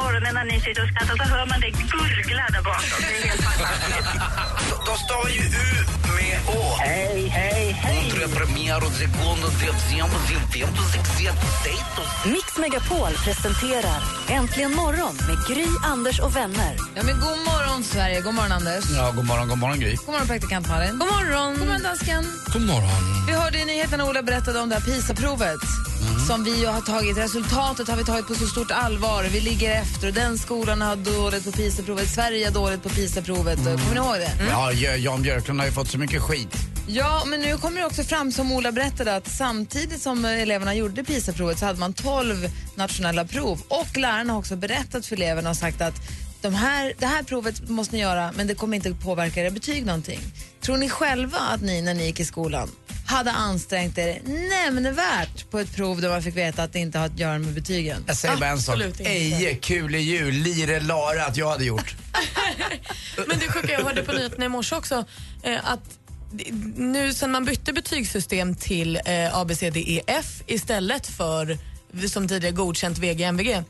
morgonen när ni sitter och skrattar så hör man det gurgla där bakom. Det är helt fantastiskt. De stavar ju U med Å. Hej, hej, hej. Mix Megapol presenterar Äntligen morgon med Gry, Anders och vänner. Ja, men god morgon, Sverige. God morgon, Anders. Ja, god morgon, god morgon Gry. God morgon, praktikant Malin. God morgon. God morgon, dansken. God morgon. Vi hörde i nyheterna Ola berättade om det här PISA-provet. Som vi har tagit, resultatet har vi tagit på så stort allvar. Vi ligger efter och den skolan har dåligt på PISA-provet. Sverige har dåligt på PISA-provet. Kommer ni ihåg det? Ja, Jan Björklund har ju fått så mycket skit. Ja, men nu kommer det också fram som Ola berättade att samtidigt som eleverna gjorde PISA-provet så hade man 12 nationella prov och lärarna har också berättat för eleverna och sagt att de här, det här provet måste ni göra men det kommer inte påverka era betyg någonting. Tror ni själva att ni när ni gick i skolan hade ansträngt er nämnvärt på ett prov där man fick veta att det inte har att göra med betygen? Jag säger bara en sak. Absolut inte. Eje, kul i jul, lire, lara att jag hade gjort. Men det sjuka, jag hörde på nyheterna i morse också eh, att nu sen man bytte betygssystem till eh, A, B, C, D, E, F istället för som tidigare godkänt VG, MVG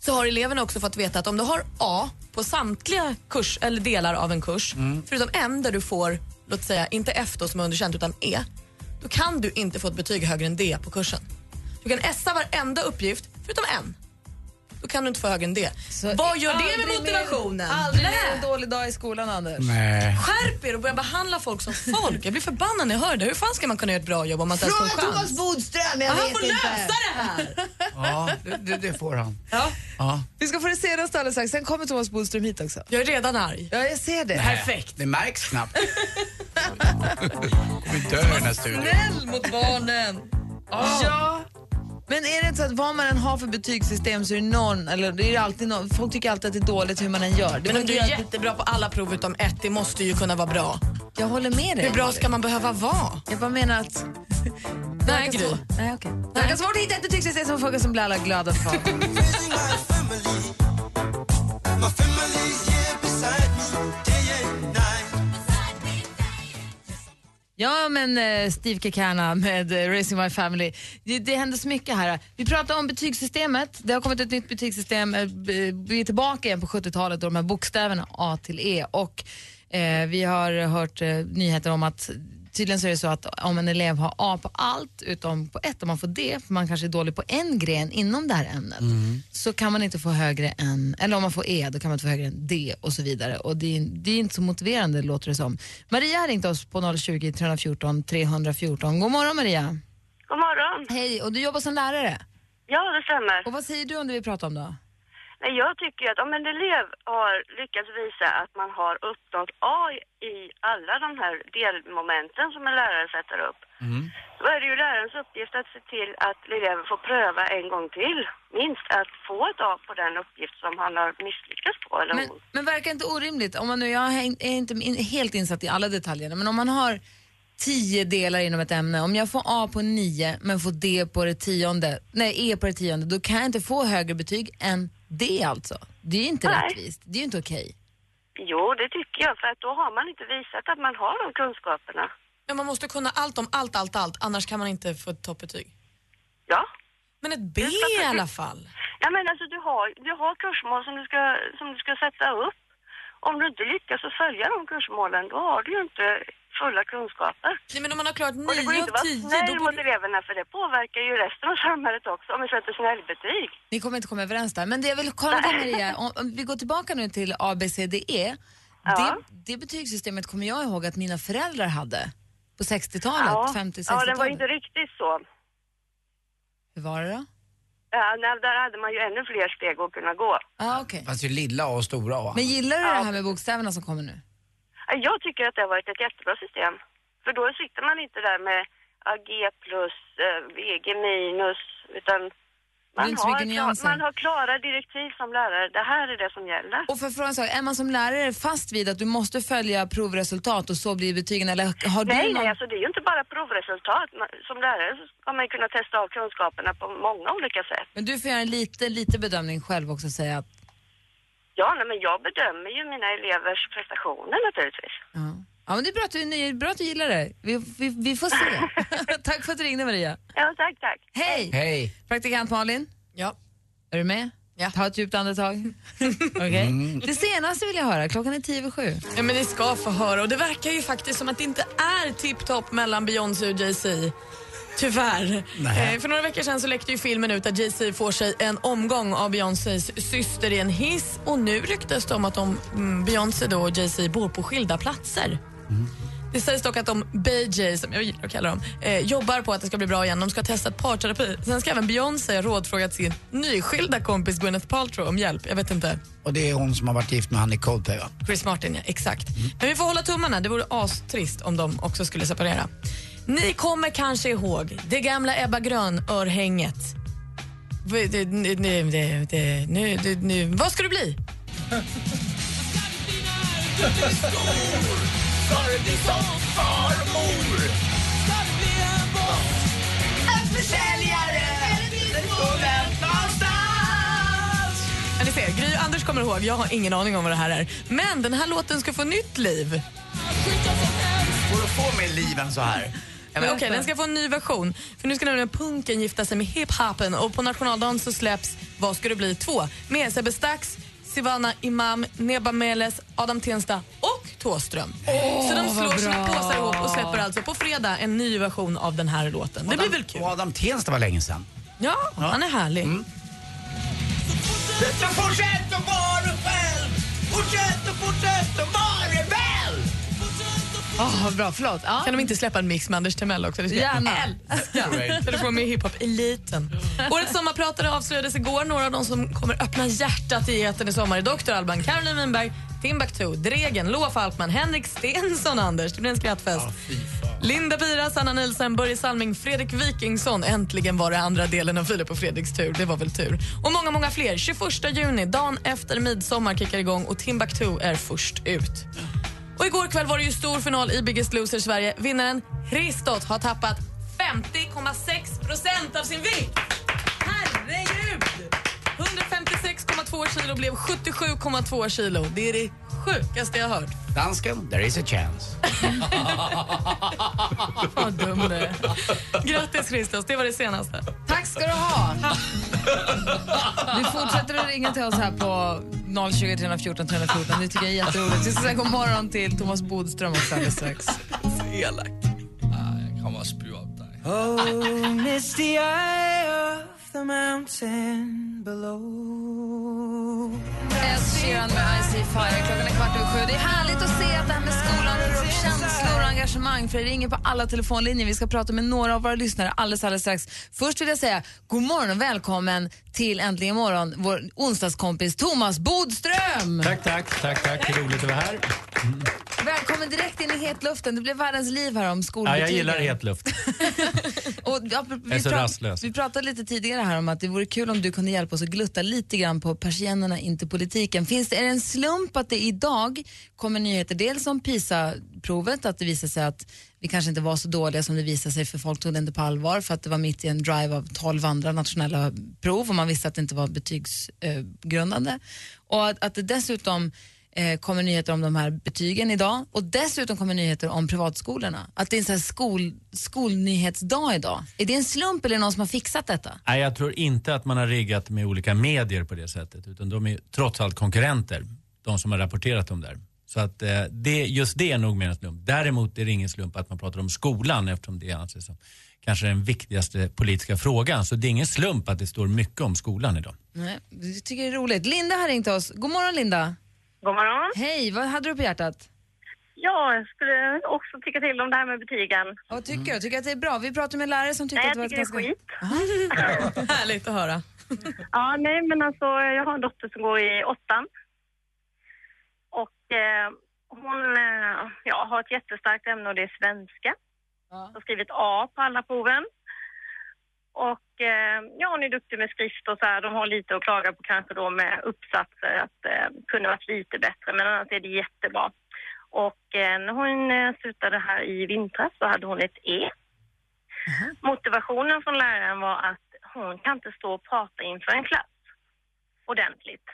så har eleverna också fått veta att om du har A på samtliga kurs eller delar av en kurs förutom en där du får, låt säga, inte F då som är underkänt utan E då kan du inte få ett betyg högre än D på kursen. Du kan essa varenda uppgift förutom en. Då kan du inte få högre än D. Så Vad gör det aldrig med mer- motivationen? Aldrig Blä! mer en dålig dag i skolan, Anders. Nej. Skärp er och börja behandla folk som folk. Jag blir förbannad när jag hör det. Hur fan ska man kunna göra ett bra jobb om man inte ens får en chans? Bodström, jag Ja, han får lösa det här! Ja, det, det, får han. Ja, Ja. Vi ska få det senaste alldeles strax. Sen kommer Thomas Bodström hit också. jag är redan arg. Ja, jag ser det. Perfekt. Det märks knappt. kommer dö i den här studion. Snäll mot barnen. Ja. Men är det inte så att vad man än har för betygssystem så är det någon, eller det är alltid någon, folk tycker alltid att det är dåligt hur man än gör. Det Men om du är att- jättebra på alla prov utom ett, det måste ju kunna vara bra. Jag håller med dig. Hur bra ska man behöva vara? Jag bara menar att... Nej, Gry. Nej, okej. Det verkar svårt att hitta ett betygssystem som funkar som blir alla glada för. Ja, men eh, Steve Kekana med eh, Racing My Family. Det, det händer så mycket här. Vi pratar om betygssystemet. Det har kommit ett nytt betygssystem. Eh, Vi är tillbaka igen på 70-talet och de här bokstäverna A till E. Och eh, vi har hört eh, nyheter om att tydligen så är det så att om en elev har A på allt utom på ett, om man får D, för man kanske är dålig på en gren inom det här ämnet, så kan man inte få högre än, eller om man får E, då kan man inte få högre än D och så vidare. Och det är, det är inte så motiverande låter det som. Maria har ringt oss på 020 314 314. God morgon Maria. God morgon. Hej, och du jobbar som lärare. Ja, det stämmer. Och vad säger du om det vi pratar om då? Nej, Jag tycker att om en elev har lyckats visa att man har uppnått A i alla de här delmomenten som en lärare sätter upp, då är det ju lärarens uppgift att se till att eleven får pröva en gång till, minst att få ett A på den uppgift som han har misslyckats på. Eller Men, men verkar inte orimligt, om man nu, jag är inte in- helt insatt i alla detaljerna, men om man har tio delar inom ett ämne, om jag får A på nio men får D på det tionde, nej E på det tionde, då kan jag inte få högre betyg än D alltså. Det är ju inte Nej. rättvist, det är ju inte okej. Jo, det tycker jag, för att då har man inte visat att man har de kunskaperna. Ja, man måste kunna allt om allt, allt, allt. Annars kan man inte få ett toppbetyg. Ja. Men ett B i alla fall. Ja, men alltså du har, du har kursmål som du, ska, som du ska sätta upp. Om du inte lyckas att följa de kursmålen, då har du ju inte fulla kunskaper. Nej, men om man har klarat Och det går nio inte att vara snäll mot eleverna för det påverkar ju resten av samhället också om vi sätter snällbetyg. Ni kommer inte komma överens där. Men det jag vill kolla på Maria, om, om vi går tillbaka nu till A, B, C, D, E. Ja. Det, det betygssystemet kommer jag ihåg att mina föräldrar hade på 60-talet, Ja, 50-60-talet. ja, den var inte riktigt så. Hur var det då? Ja, nej, där hade man ju ännu fler steg att kunna gå. Ah, okay. Det fanns ju lilla A och stora A. Men gillar du Ja. det här med bokstäverna som kommer nu? Jag tycker att det har varit ett jättebra system. För då sitter man inte där med AG plus, eh, VG minus, utan Man har, klar, man har klara direktiv som lärare. Det här är det som gäller. Och för frågan så, är man som lärare fast vid att du måste följa provresultat och så blir betygen eller har du Nej, någon... nej, alltså det är ju inte bara provresultat. Som lärare ska man ju kunna testa av kunskaperna på många olika sätt. Men du får göra en lite, lite bedömning själv också och säga att Ja, nej, men jag bedömer ju mina elevers prestationer naturligtvis. ja. Ja, men det är bra att du, det är bra att du gillar det. Vi, vi, vi får se. tack för att du ringde Maria. Ja, tack, tack. Hej! Hej. Praktikant Malin, Ja. är du med? Ja. Ta ett djupt andetag. Okej. Mm. Det senaste vill jag höra. Klockan är tio över sju. Ja, men ni ska få höra och det verkar ju faktiskt som att det inte är tipptopp mellan Beyoncé och Jay-Z. Tyvärr. Eh, för några veckor sedan så läckte ju filmen ut att Jay-Z får sig en omgång av Beyoncés syster i en hiss och nu ryktas det om att de, mm, Beyoncé då och Jay-Z bor på skilda platser. Det sägs dock att de BJ, som jag gillar att kalla dem, eh, jobbar på att det ska bli bra igen. De ska testa ett parterapi. Sen ska även Beyoncé ha rådfrågat sin nyskilda kompis Gwyneth Paltrow om hjälp. Jag vet inte. Och det är hon som har varit gift med han i Coldplay va? Chris Martin, ja. Exakt. Men vi får hålla tummarna. Det vore astrist om de också skulle separera. Ni kommer kanske ihåg det gamla Ebba Grön-örhänget. V- det- det- det- det- det- Nu, det- nu, vad ska du bli? Ja, ni ser, Gry och Anders kommer ihåg. Jag har ingen aning om vad det här är. Men den här låten ska få nytt liv. Går att få mer liv än så här? Okej, den ska få en ny version. För nu ska nämligen punken gifta sig med hiphopen och på nationaldagen så släpps Vad ska det bli 2 med Sebbe Stax, Sivana Imam, Neba Meles, Adam Tensta och Thåström. så de slår sina påsar ihop och släpper alltså på fredag en ny version av den här låten. Det blir väl kul? Och Adam Tensta var länge sedan. Ja, han är härlig. Så fortsätt att vara du själv! Fortsätt och fortsätt att vara vad bra. Förlåt. Ja. Kan de inte släppa en mix med Anders Timell också? Det skulle jag Gärna. älska. För att få med hiphop-eliten. Årets sommarpratare avslöjades igår. Några av de som kommer öppna hjärtat i etern i sommar är Dr. Alban, Caroline Winberg, Timbuktu, Dregen, Loa Falkman, Henrik Stensson, Anders. Det blir en skrattfest. Linda Pira, Sanna Nilsen, Börje Salming, Fredrik Wikingsson. Äntligen var det andra delen av Filip och Fredriks tur. Det var väl tur. Och många, många fler. 21 juni, dagen efter midsommar, kickar igång och Timbuktu är först ut. Och igår kväll var det ju stor final i Biggest Loser Sverige. Vinnaren Kristot har tappat 50,6 procent av sin vikt. Herregud! 156,2 kilo blev 77,2 kilo. Det är det sjukaste jag hört. Dansken, there is a chance. Vad dum du är. Grattis Kristos, det var det senaste. Tack ska du ha. Du fortsätter att ringa till oss här på 020 314 314. Det tycker jag är jätteroligt. Vi ska säga god morgon till Thomas Bodström också alldeles strax. Elak. Jag kommer att spy upp dig. Ed Sheeran med Ice Fire. Klockan är kvart över sju. Det är härligt att se att det här med skolan känslor och engagemang. För det ringer på alla telefonlinjer. Vi ska prata med några av våra lyssnare alldeles, alldeles strax. Först vill jag säga god morgon och välkommen till Äntligen morgon, vår onsdagskompis Thomas Bodström. Tack, tack, tack, tack. Roligt att vara här. Välkommen direkt in i hetluften. Det blev världens liv här om Ja, skolbetygen. jag gillar het luft. Och, ja, vi, rastlös. vi pratade lite tidigare här om att det vore kul om du kunde hjälpa oss att glutta lite grann på persiennerna in till politiken. Finns det, är det en slump att det idag kommer nyheter dels om provet, att det visade sig att vi kanske inte var så dåliga som det visade sig för folk tog det inte på allvar för att det var mitt i en drive av 12 andra nationella prov och man visste att det inte var betygsgrundande. Och att, att det dessutom eh, kommer nyheter om de här betygen idag och dessutom kommer nyheter om privatskolorna. Att det är en sån här skol, skolnyhetsdag idag. Är det en slump eller är det någon som har fixat detta? Nej, jag tror inte att man har riggat med olika medier på det sättet. Utan de är trots allt konkurrenter, de som har rapporterat om det här. Så att eh, det, just det är nog mer en slump. Däremot är det ingen slump att man pratar om skolan eftersom det anses som kanske den viktigaste politiska frågan. Så det är ingen slump att det står mycket om skolan idag. Nej, jag tycker det är roligt. Linda har ringt oss. God morgon Linda. God morgon. Hej, vad hade du på hjärtat? Ja, jag skulle också tycka till om det här med betygen. Vad tycker du? Tycker att det är bra? Vi pratar med lärare som tycker Nej, att det var jag ett tycker det ganska... är skit. Härligt att höra. Ja, nej men alltså jag har en dotter som går i åttan. Och eh, hon eh, ja, har ett jättestarkt ämne och det är svenska. Ja. Har skrivit A på alla proven. Och eh, ja, hon är duktig med skrift och så här. De har lite att klaga på kanske då med uppsatser, att eh, kunde varit lite bättre, men annars är det jättebra. Och eh, när hon eh, slutade här i vintras så hade hon ett E. Motivationen från läraren var att hon kan inte stå och prata inför en klass ordentligt.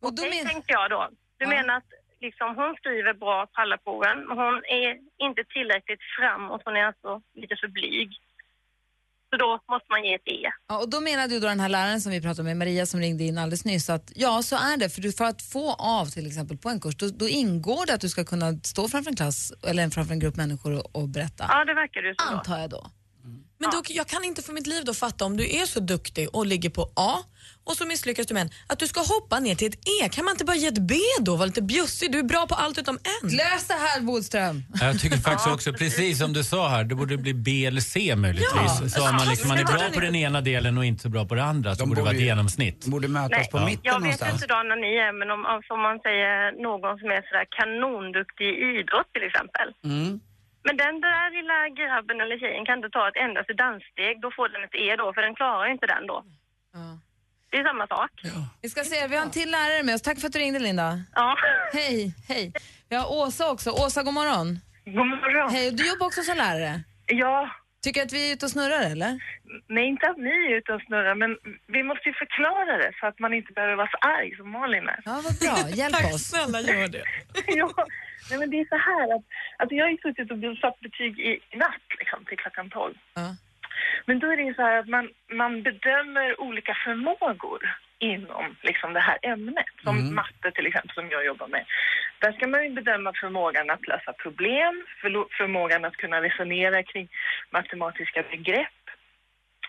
Och då Okej, men- tänkte jag då. Du Ja. menar att liksom, hon skriver bra på alla proven, men hon är inte tillräckligt framåt. Hon är alltså lite för blyg. Så då måste man ge ett E. Ja, och då menade ju då den här läraren som vi pratade med, Maria som ringde in alldeles nyss, att ja så är det. För, du, för att få av till exempel på en kurs, då, då ingår det att du ska kunna stå framför en klass eller framför en grupp människor och, och berätta. Ja, det verkar det som. då. Antar jag då. Men då, jag kan inte för mitt liv då fatta om du är så duktig och ligger på A och så misslyckas du med en, att du ska hoppa ner till ett E. Kan man inte bara ge ett B då? Var lite bjussig. Du är bra på allt utom en. Lös det här Bodström! Jag tycker faktiskt också, precis som du sa här, det borde bli B eller C möjligtvis. Ja, så har man, liksom, man är bra på den ena delen och inte så bra på den andra. Så De borde det vara ett genomsnitt. borde mötas Nej, på mitten jag vet någonstans. inte då när ni är, men om, om man säger någon som är sådär kanonduktig i idrott till exempel. Mm. Men den där lilla grabben eller tjejen kan inte ta ett endaste danssteg, då får den ett E då, för den klarar inte den då. Ja. Det är samma sak. Vi ska se, vi har en till lärare med oss. Tack för att du ringde Linda. Ja. Hej, hej. Vi har Åsa också. Åsa, god morgon. God morgon. Hej, du jobbar också som lärare. Ja, Tycker att vi är ute och snurrar eller? nej inte att ni är ute och snurrar, men vi måste ju förklara det så att man inte behöver vara så arg som Malin är. Ja, vad bra. Hjälp Tack oss. snälla, gör det. ja, nej, men det är så här att alltså jag har ju suttit och satt betyg i natt liksom, till klockan 12. Ja. Men då är det ju så här att man, man bedömer olika förmågor inom liksom det här ämnet. Som matte till exempel som jag jobbar med. Där ska man ju bedöma förmågan att lösa problem, förmågan att kunna resonera kring matematiska begrepp.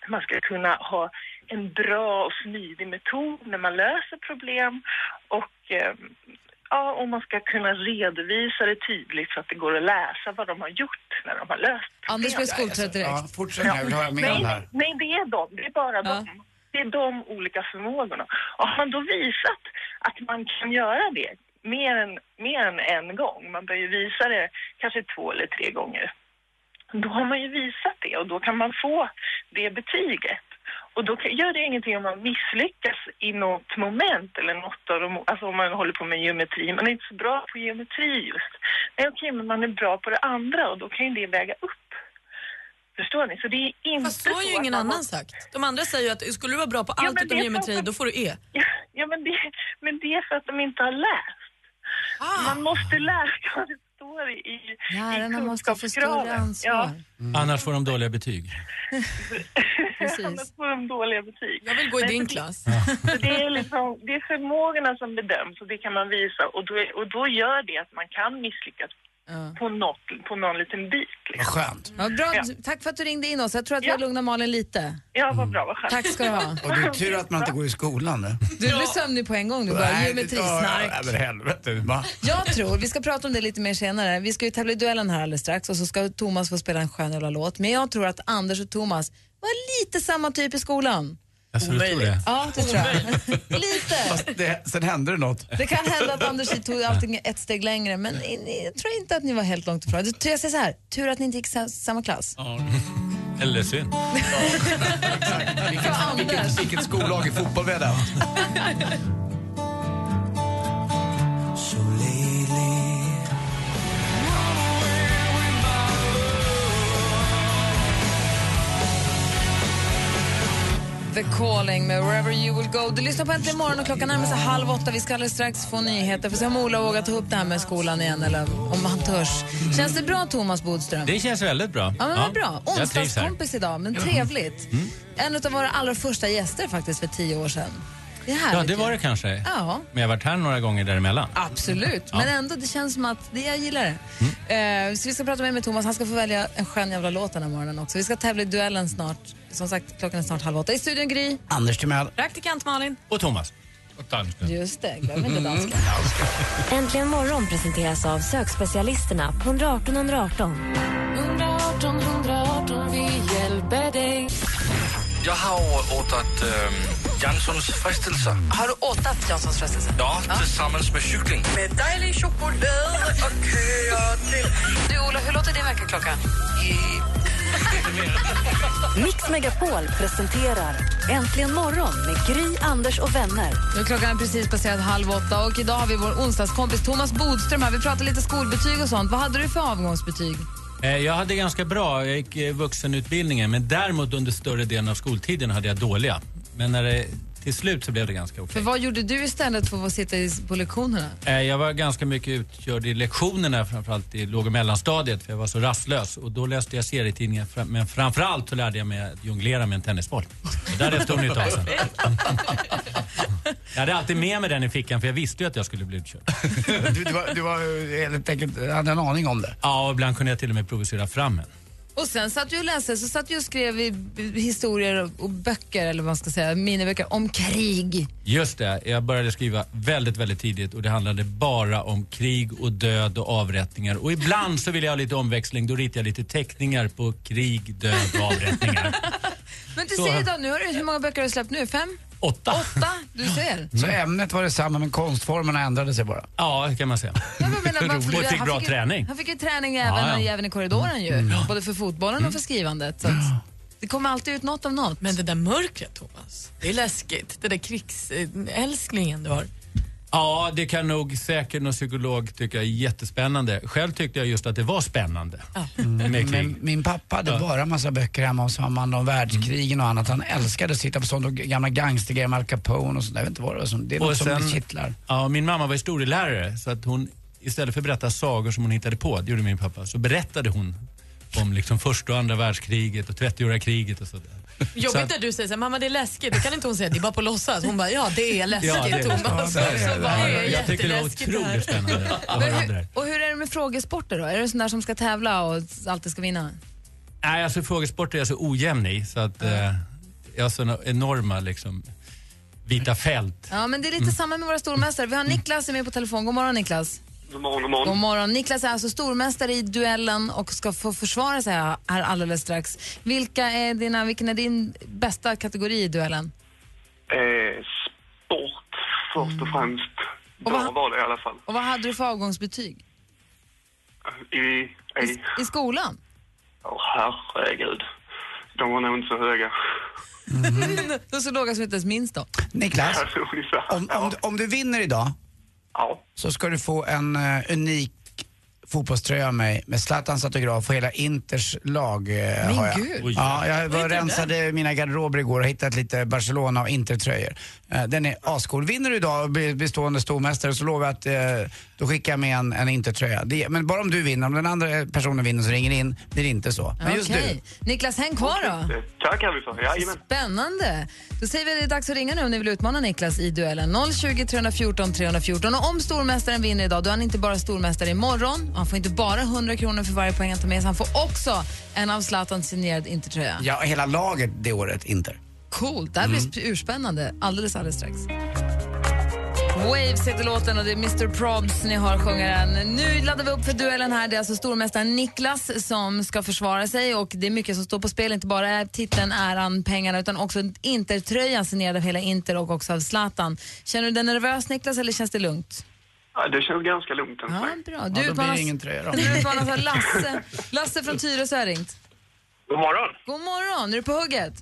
Man ska kunna ha en bra och smidig metod när man löser problem och eh, ja, och man ska kunna redovisa det tydligt så att det går att läsa vad de har gjort när de har löst. Anders blir skoltrött direkt. Ja, fortsätt jag vill höra mer om Nej, det här. nej, det är de. Det är bara Ja. de. Det är de olika förmågorna. Och har man då visat att man kan göra det mer än, mer än en gång, man bör ju visa det kanske två eller tre gånger, då har man ju visat det och då kan man få det betyget. Och då gör det ingenting om man misslyckas i något moment eller något av de, alltså om man håller på med geometri. Man är inte så bra på geometri just. Nej, okej, men man är bra på det andra och då kan ju det väga upp. Förstår ni? Så det är inte Fast så har ju att ingen annan måste- sagt. De andra säger ju att skulle du vara bra på Ja, allt men utom geometri, så- då får du E. Ja, ja men, det, men det är för att de inte har läst. Man måste vad det står i, i Lärarna i måste få större ansvar. Ja, Annars får de dåliga betyg. Annars får de dåliga betyg. Jag vill gå i Nej, din så det- klass. Så det, är liksom, det är förmågorna som bedöms och det kan man visa och då, och då gör det att man kan misslyckas Ja. på, något, på någon liten bit. Vad Liksom. skönt. Ja, bra. Ja. Tack för att du ringde in oss. Jag tror att vi Ja. har lugnat Malin lite. Ja, vad bra, vad skönt. Tack ska du ha. Och det är tur att man inte går i skolan nu. Du blir sömnig på en gång. Du bara geometrisnark. ja, men helvete. Va? Jag tror, vi ska prata om det lite mer senare. Vi ska ju tävla i duellen här alldeles strax och så ska Thomas få spela en skön jävla låt. Men jag tror att Anders och Thomas var lite samma typ i skolan. Tror du tror det. Ja, det tror jag. lite. Fast det, sen hände det något. Det kan hända att Anders tog allting ett steg längre, men jag tror inte att ni var helt långt ifrån. Jag säger så här, tur att ni inte gick sa- samma klass. Ja. Eller synd. Vilket, vilket, vilket skollag i fotboll vi hade haft. The Calling med Wherever You Will Go. Du lyssnar på Äntligen morgon och klockan närmar sig halv åtta. Vi ska alldeles strax få nyheter. Får se om Ola vågar ta upp det här med skolan igen eller om han törs. Känns det bra Thomas Bodström? Det känns väldigt bra. Ja, men vad bra. här. Mm. Onsdagskompis idag, men trevligt. En av våra allra första gäster faktiskt för tio år sedan. Det är härligt. Ja, det var det kanske. Ja, Men jag har varit här några gånger däremellan. absolut. Men ändå, det känns som att det, jag gillar det. Mm. Eh, så vi ska prata mer med Thomas. Han ska få välja en skön jävla låt den här morgonen också. Vi ska tävla i duellen snart. Som sagt, klockan är snart halv åtta. I studion Gry. Anders Timell. Praktikant Malin. Och Thomas. Och dansken. Just det, glöm inte dansken. Äntligen morgon presenteras av sökspecialisterna på 118 118. 118 118, vi hjälper dig. Jag har åtat ähm, Janssons frestelser. Har du åtat Janssons frestelse? Ja, tillsammans med cykling. Med dejlig choklad och köer till Du Ola, hur låter din väckarklocka? Mix Megapol presenterar Äntligen morgon med Gry, Anders och vänner. Nu klockan är precis passerat halv åtta och idag har vi vår onsdagskompis Thomas Bodström här. Vi pratar lite skolbetyg och sånt. Vad hade du för avgångsbetyg? Eh, Jag hade ganska bra, jag gick eh, vuxenutbildningen men däremot under större delen av skoltiden hade jag dåliga. Men när det, till slut så blev det ganska okej. För vad gjorde du istället för att sitta i, på lektionerna? Eh, Jag var ganska mycket utkörd i lektionerna, framförallt i låg och mellanstadiet för jag var så rastlös. Och då läste jag serietidningar, fram- men framförallt så lärde jag mig att jonglera med en tennisboll. Och där är det stor nytta av sen. Jag hade alltid med mig den i fickan för jag visste ju att jag skulle bli utkörd. Du, du, var, du var helt enkelt, hade en aning om det. Ja, och ibland kunde jag till och med provocera fram en. Och sen satt du och läste, så satt du och skrev i historier och- böcker, eller vad man ska säga, miniböcker om krig. Just det, jag började skriva väldigt, väldigt tidigt och det handlade bara om krig och död och avrättningar. Och ibland så ville jag ha lite omväxling, då ritade jag lite teckningar på krig, död och avrättningar. Men du Så- ser idag, nu har du, hur många böcker har du släppt nu? Fem? Åtta. Åtta? Du ser. Så ämnet var detsamma men konstformerna ändrade sig bara. Ja, det kan man säga. Man Och fick bra fick ju- träning. Han fick ju träning även, Ja, ja. även i korridoren ju. Både för fotbollen och för skrivandet. Så att det kommer alltid ut något av något. Men det där mörkret, Thomas, det är läskigt. Det där krigsälsklingen du har. Ja, det kan nog säkert någon psykolog tycka är jättespännande. Själv tyckte jag just att det var spännande med Men krig. min pappa hade bara massa böcker hemma hos honom om världskrigen och annat. Han älskade att sitta på sånt och gamla gangstergrejer med Al Capone och sånt. Jag vet inte vad det var. som- Det är något Och som sen- kittlar. Ja, min mamma var historielärare så att hon istället för att berätta sagor som hon hittade på, det gjorde min pappa, så berättade hon om liksom första och andra världskriget och 30-åriga kriget och sådär. Jobbigt att- du säger så här, mamma det är läskigt. Då kan inte hon säga det är bara på låtsas. Hon bara, ja det är läskigt Ja, det är- Thomas. Ja, det är- Så bara, ja, det är jag tycker det var otroligt spännande att höra det och hur är det med frågesporter då? Är du sån där som ska tävla och alltid ska vinna? Nej, alltså frågesporter är jag så ojämn i så att eh, jag har såna enorma liksom vita fält. Ja, men det är lite samma med våra stormästare. Vi har Niklas är med på telefon. God morgon Niklas. God morgon, god morgon. God morgon. Niklas är alltså stormästare i duellen och ska få försvara sig här alldeles strax. Vilka är dina, vilken är din bästa kategori i duellen? Eh, sport först och främst. Då vad- var det i alla fall. Och vad hade du för avgångsbetyg? I, i, I skolan? åh herregud. De var nog inte så höga. De är så låga som inte ens minns då. Niklas, om, om, du- om du vinner idag Ja. så ska du få en uh, unik fotbollströja av mig med Zlatans autograf och hela Inters lag. Min har jag. gud. Ja, jag var rensade mina garderober igår och hittat lite Barcelona och Inter-tröjor. Eh, den är ascool. Vinner du idag och blir bestående stormästare så lovar jag att uh, då skickar jag med en, en Inter-tröja. Det- Men bara om du vinner. Om den andra personen vinner så ringer in, blir det inte så. Men just Okej. Niklas, häng kvar då. Det tackar vi för. Jajamän. Spännande. Då säger vi att det är dags att ringa nu om ni vill utmana Niklas i duellen. 020 314 314. Och om stormästaren vinner idag, då är han inte bara stormästare imorgon. Han får inte bara 100 kronor för varje poäng han tar med sig. Han får också en av Zlatans signerad Intertröja. Ja, hela laget det året, Inter. Coolt. Det här blir sp- urspännande alldeles, alldeles strax. Waves heter låten och det är Mr Probs ni har sjungaren. Nu laddar vi upp för duellen här. Det är alltså stormästaren Niklas som ska försvara sig och det är mycket som står på spel. Inte bara titeln, äran, pengarna utan också Intertröjan signerad av hela Inter och också av Zlatan. Känner du dig nervös Niklas eller känns det lugnt? Ja, det känns ganska lugnt än så Ja, länge. bra. Ja, då blir utmanas- det ingen tröja då. Du utmanas av Lasse. Lasse från Tyresö har ringt. God morgon. God morgon, är du på hugget?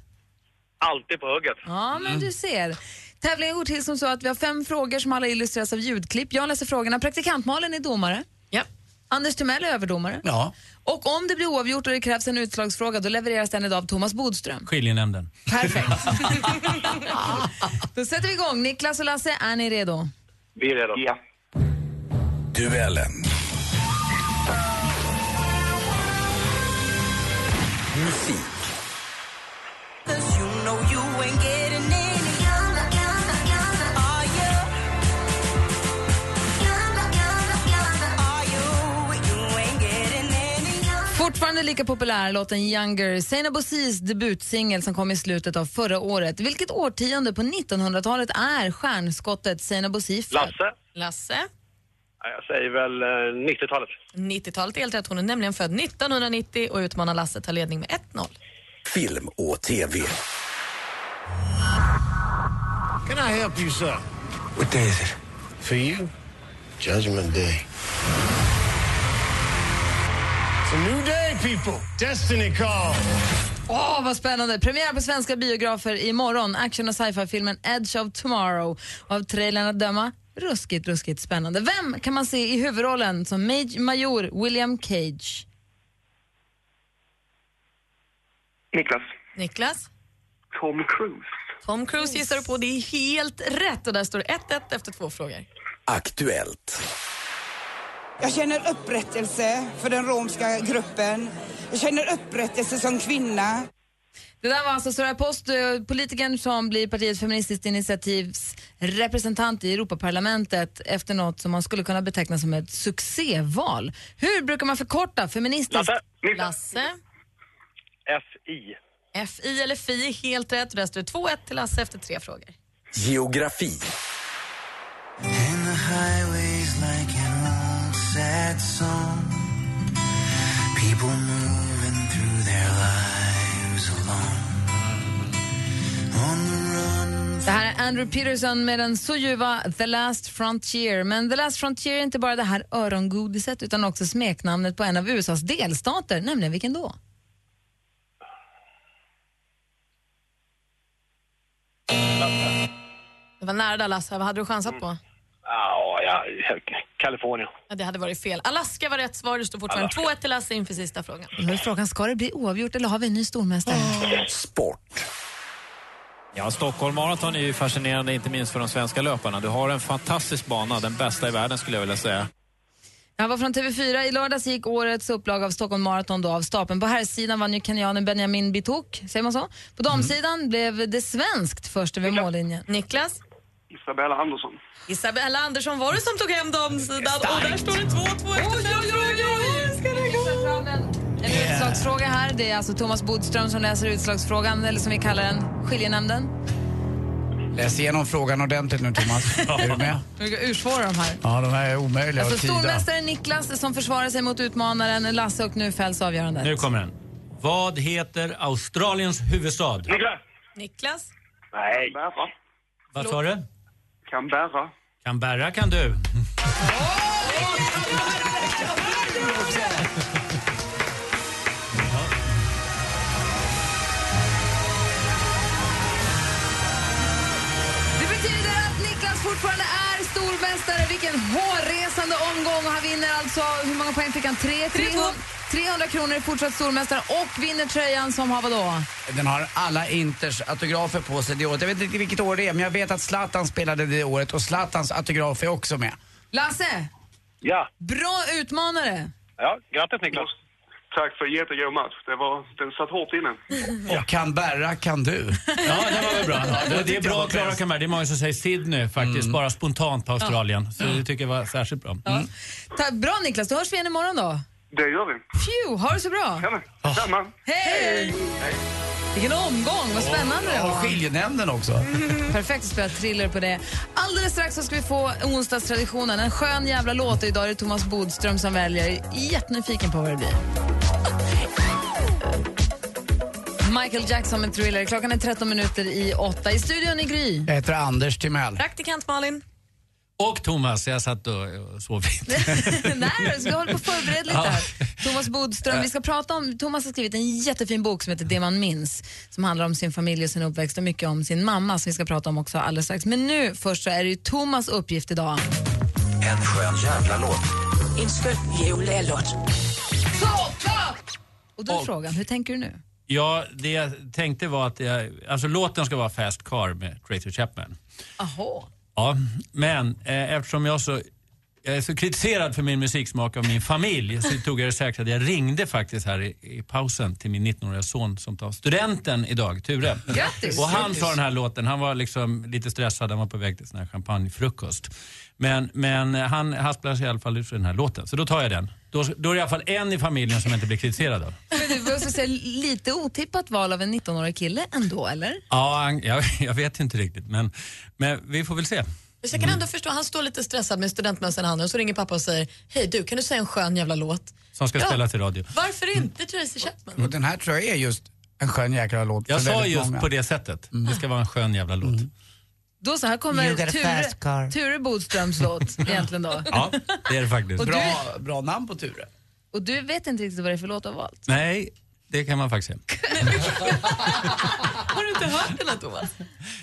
Alltid på hugget. Ja, men du ser. Tävlingen går till som så att vi har fem frågor som alla illustreras av ljudklipp. Jag läser frågorna. Praktikant-Malin är domare. Ja. Anders Timell är överdomare. Ja. Och om det blir oavgjort och det krävs en utslagsfråga, då levereras den idag av Thomas Bodström. Skiljenämnden. Perfekt. då sätter vi igång. Niklas och Lasse, är ni redo? Vi är redo. Ja. Duellen. Musik. Fortfarande lika populär låten Younger, Seinabo Sis debutsingel som kom i slutet av förra året. Vilket årtionde på 1900-talet är stjärnskottet Si född? Lasse? Lasse? Ja, Jag säger väl eh, 90-talet. 90-talet är helt rätt. Hon är nämligen född 1990 och utmanar Lasse tar ledning med 1-0. Film och TV. Can I help you, sir? What day is it? For you, Judgment Day. It's a new day, people. Destiny call. Åh, vad spännande! Premiär på svenska biografer imorgon. Action och sci-fi-filmen Edge of Tomorrow. Och av trailern att döma, ruskigt, ruskigt spännande. Vem kan man se i huvudrollen som Maj- major William Cage? Niklas. Niklas? Tom Cruise. Tom Cruise gissar du på. Det är helt rätt. Och där står det 1-1 efter två frågor. Aktuellt. Jag känner upprättelse för den romska gruppen. Jag känner upprättelse som kvinna. Det där var alltså Soraya Post, eh, politikern som blir partiet Feministiskt initiativs representant i Europaparlamentet efter något som man skulle kunna beteckna som ett succéval. Hur brukar man förkorta feministiskt? Lasse. Lasse? FI. FI eller FI helt rätt. Där står det 2-1 till Lasse efter tre frågor. Geografi. And the highways like an old sad song. Det här är Andrew Peterson med den så ljuva The Last Frontier. Men The Last Frontier är inte bara det här örongodiset utan också smeknamnet på en av USAs delstater, nämligen vilken då? Det var nära där Lasse. Vad hade du chansat på? Ja, ja, Kalifornien. Ja, det hade varit fel. Alaska var rätt svar. Det står fortfarande 2-1 till Lasse inför sista frågan. Nu är frågan, ska det bli oavgjort eller har vi en ny stormästare? Sport. Ja, Stockholm Marathon är ju fascinerande, inte minst för de svenska löparna. Du har en fantastisk bana, den bästa i världen skulle jag vilja säga. Jag var från TV4. I lördags gick årets upplaga av Stockholm Marathon då av stapeln. På här sidan vann ju kenyanen Benjamin Bitok, säger man så? På damsidan blev det svenskt först över mållinjen. Niklas? Isabella Andersson. Isabella Andersson var det som tog hem damsidan och där står det 2-2 efter fem frågor. En utslagsfråga här. Det är alltså Thomas Bodström som läser utslagsfrågan, eller som vi kallar den, skiljenämnden. Läs igenom frågan ordentligt nu Thomas. är du med? Ursvåra de här. Ja, de här är omöjliga Alltså att tyda. stormästaren Niklas som försvarar sig mot utmanaren Lasse och nu fälls avgörandet. Nu kommer den. Vad heter Australiens huvudstad? Niklas. Niklas? Nej. Canberra. Vad sa du? Canberra. Canberra kan du. fortfarande är stormästare. Vilken hårresande omgång. Och han vinner alltså, hur många poäng fick han? Tre, 300, 300 kronor är fortsatt stormästare och vinner tröjan som har vadå? Den har alla Inters autografer på sig det året. Jag vet inte vilket år det är, men jag vet att Zlatan spelade det året och Zlatans autograf är också med. Lasse, Ja. bra utmanare. Ja, grattis Niklas. Tack för jättegod match. Det var, den satt hårt inne. Och Canberra kan du. Ja, det var väl bra. Ja, det det, är bra att klara bäst. Canberra. Det är många som säger Sydney faktiskt, bara spontant på Australien. Så det tycker jag var särskilt bra. Mm. Ta, bra Niklas, då hörs vi igen imorgon då. Det gör vi. Phew, ha det så bra. Detsamma. Hej! Vilken omgång, vad spännande det Och var. skiljenämnden också. Perfekt att spela thriller på det. Alldeles strax så ska vi få onsdagstraditionen. En skön jävla låt. Idag är det Thomas Bodström som väljer. Jättenyfiken på vad det blir. Michael Jackson med Thriller. Klockan är 13 minuter i åtta. I studion i Gry. Jag heter Anders Timell. Praktikant Malin. Och Thomas, jag satt och sov inte. Nej, du ska hålla på och förbereda lite här. Thomas Bodström, vi ska prata om, Thomas har skrivit en jättefin bok som heter Det man minns, som handlar om sin familj och sin uppväxt och mycket om sin mamma som vi ska prata om också alldeles strax. Men nu först så är det ju Thomas uppgift idag. En skön jävla låt. En skön julelåt. Och då är Och- frågan, hur tänker du nu? Ja, det jag tänkte var att jag, alltså låten ska vara Fast Car med Tracy Chapman. Aha. Ja, men eh, eftersom jag så jag är så kritiserad för min musiksmak av min familj så tog jag det säkert att jag ringde faktiskt här i, i pausen till min 19-åriga son som tar studenten idag, Ture. Grattis! Och han sa den här låten, han var liksom lite stressad, han var på väg till sån här champagnefrukost. Men, men han hasplar sig i alla fall ut för den här låten, så då tar jag den. Då, då är det i alla fall en i familjen som inte blir kritiserad av. Men du måste säga, lite otippat val av en 19-årig kille ändå, eller? Ja, jag, jag vet inte riktigt, men, men vi får väl se. Så jag kan ändå förstå, han står lite stressad med studentmössan i handen och så ringer pappa och säger Hej du, kan du säga en skön jävla låt? Som ska Ja. spelas i radio. Varför inte Tracy Chapman? Och den här tror jag är just en skön jäkla låt Jag sa just många. på det sättet. Det ska vara en skön jävla låt. Då så här kommer. Ture, Ture Bodströms låt egentligen då. Ja, det är det faktiskt. Bra, bra namn på Ture. Och du vet inte riktigt vad det är för låt du har valt? Nej, det kan man faktiskt säga. Har du inte hört den här Thomas?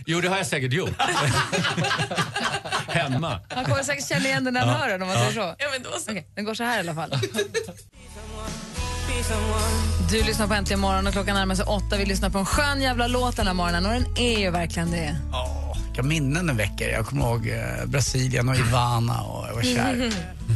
Jo, det har jag säkert gjort. Hemma. Han kommer säkert känna igen den när han Ja. hör den om man Ja. säger så. Ja, men då så. Okej, den går så här i alla fall. Du lyssnar på Äntligen morgon och klockan närmar sig åtta. Vi lyssnar på en skön jävla låt den här morgonen och den är ju verkligen det. Vilka minnen den väcker. Jag kommer ihåg eh, Brasilien och Ivana och jag var kär.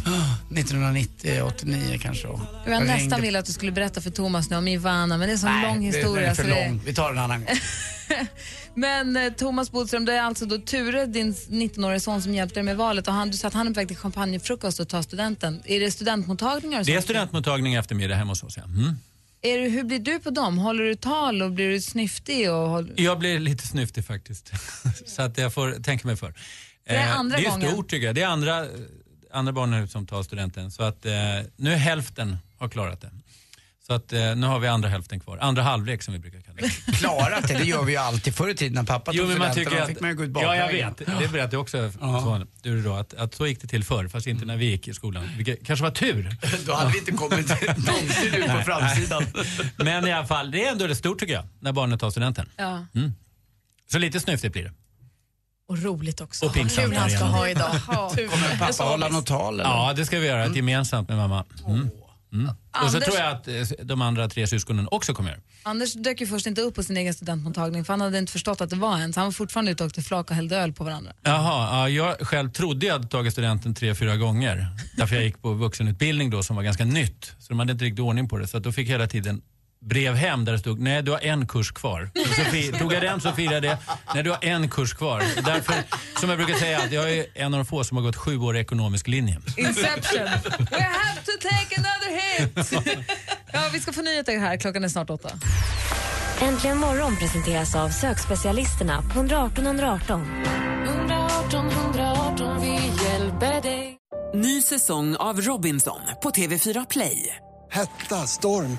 Ah, 1990, 89 kanske. Och Jag jag nästan ringde- ville att du skulle berätta för Thomas nu om Ivana, men det är en sån Nej, lång det- historia. Den är för så det- lång. Vi tar den en annan gång. Men eh, Thomas Bodström, det är alltså då Ture, din 19-åriga son, som hjälpte dig med valet. Och han, du sa att han är på väg till champagnefrukost och tar studenten. Är det studentmottagningar och Det är sånt? studentmottagning i eftermiddag hemma hos oss. Ja. Mm. Är du, hur blir du på dem? Håller du tal och blir du snyftig? Och håll... Jag blir lite snyftig faktiskt. Så att jag får tänka mig för. Det är Eh, andra det är gången. stort tycker jag. Det är andra, andra barnen som tar studenten. Så att eh, nu är hälften har klarat det. Så att eh, nu har vi andra hälften kvar. Andra halvlek som vi brukar kalla det. Klarat det, det gör vi ju alltid förr i tiden när pappa Jo, tog men man studenten. tycker Då att, fick man ju gå ut Ja, jag vet. Det berättade jag också så, du då, att, att så gick det till förr, fast inte när vi gick i skolan. Vilket kanske var tur. Då hade vi inte kommit någonsin ut på framsidan. Men i alla fall, det är ändå det stort tycker jag, när barnet tar studenten. Ja. Mm. Så lite snyftigt blir det. Och roligt också. Och pinsamt Kul han ska ha idag. Kommer pappa hålla något tal eller? Ja, det ska vi göra. Ett gemensamt med mamma. Mm. Mm. Och så Anders- tror jag att eh, de andra tre syskonen också kommer. Anders dök ju först inte upp på sin egen studentmottagning för han hade inte förstått att det var en. Så han var fortfarande ute och åkte flak och hällde öl på varandra. Jaha, ja, jag själv trodde jag hade tagit studenten tre, fyra gånger. Därför jag gick på vuxenutbildning då som var ganska nytt. Så de hade inte riktigt ordning på det. Så då fick jag hela tiden brev hem där det stod nej du har en kurs kvar. Så tog jag den så firade jag det. Nej du har en kurs kvar. Därför, som jag brukar säga, att jag är en av de få som har gått sju år i ekonomisk linje. Inception! We have to take another hit! ja, vi ska få nyheter här. Klockan är snart åtta. Äntligen morgon presenteras av sökspecialisterna på 118 118. 118 118, vi hjälper dig. Ny säsong av Robinson på TV4 Play. Hetta, storm,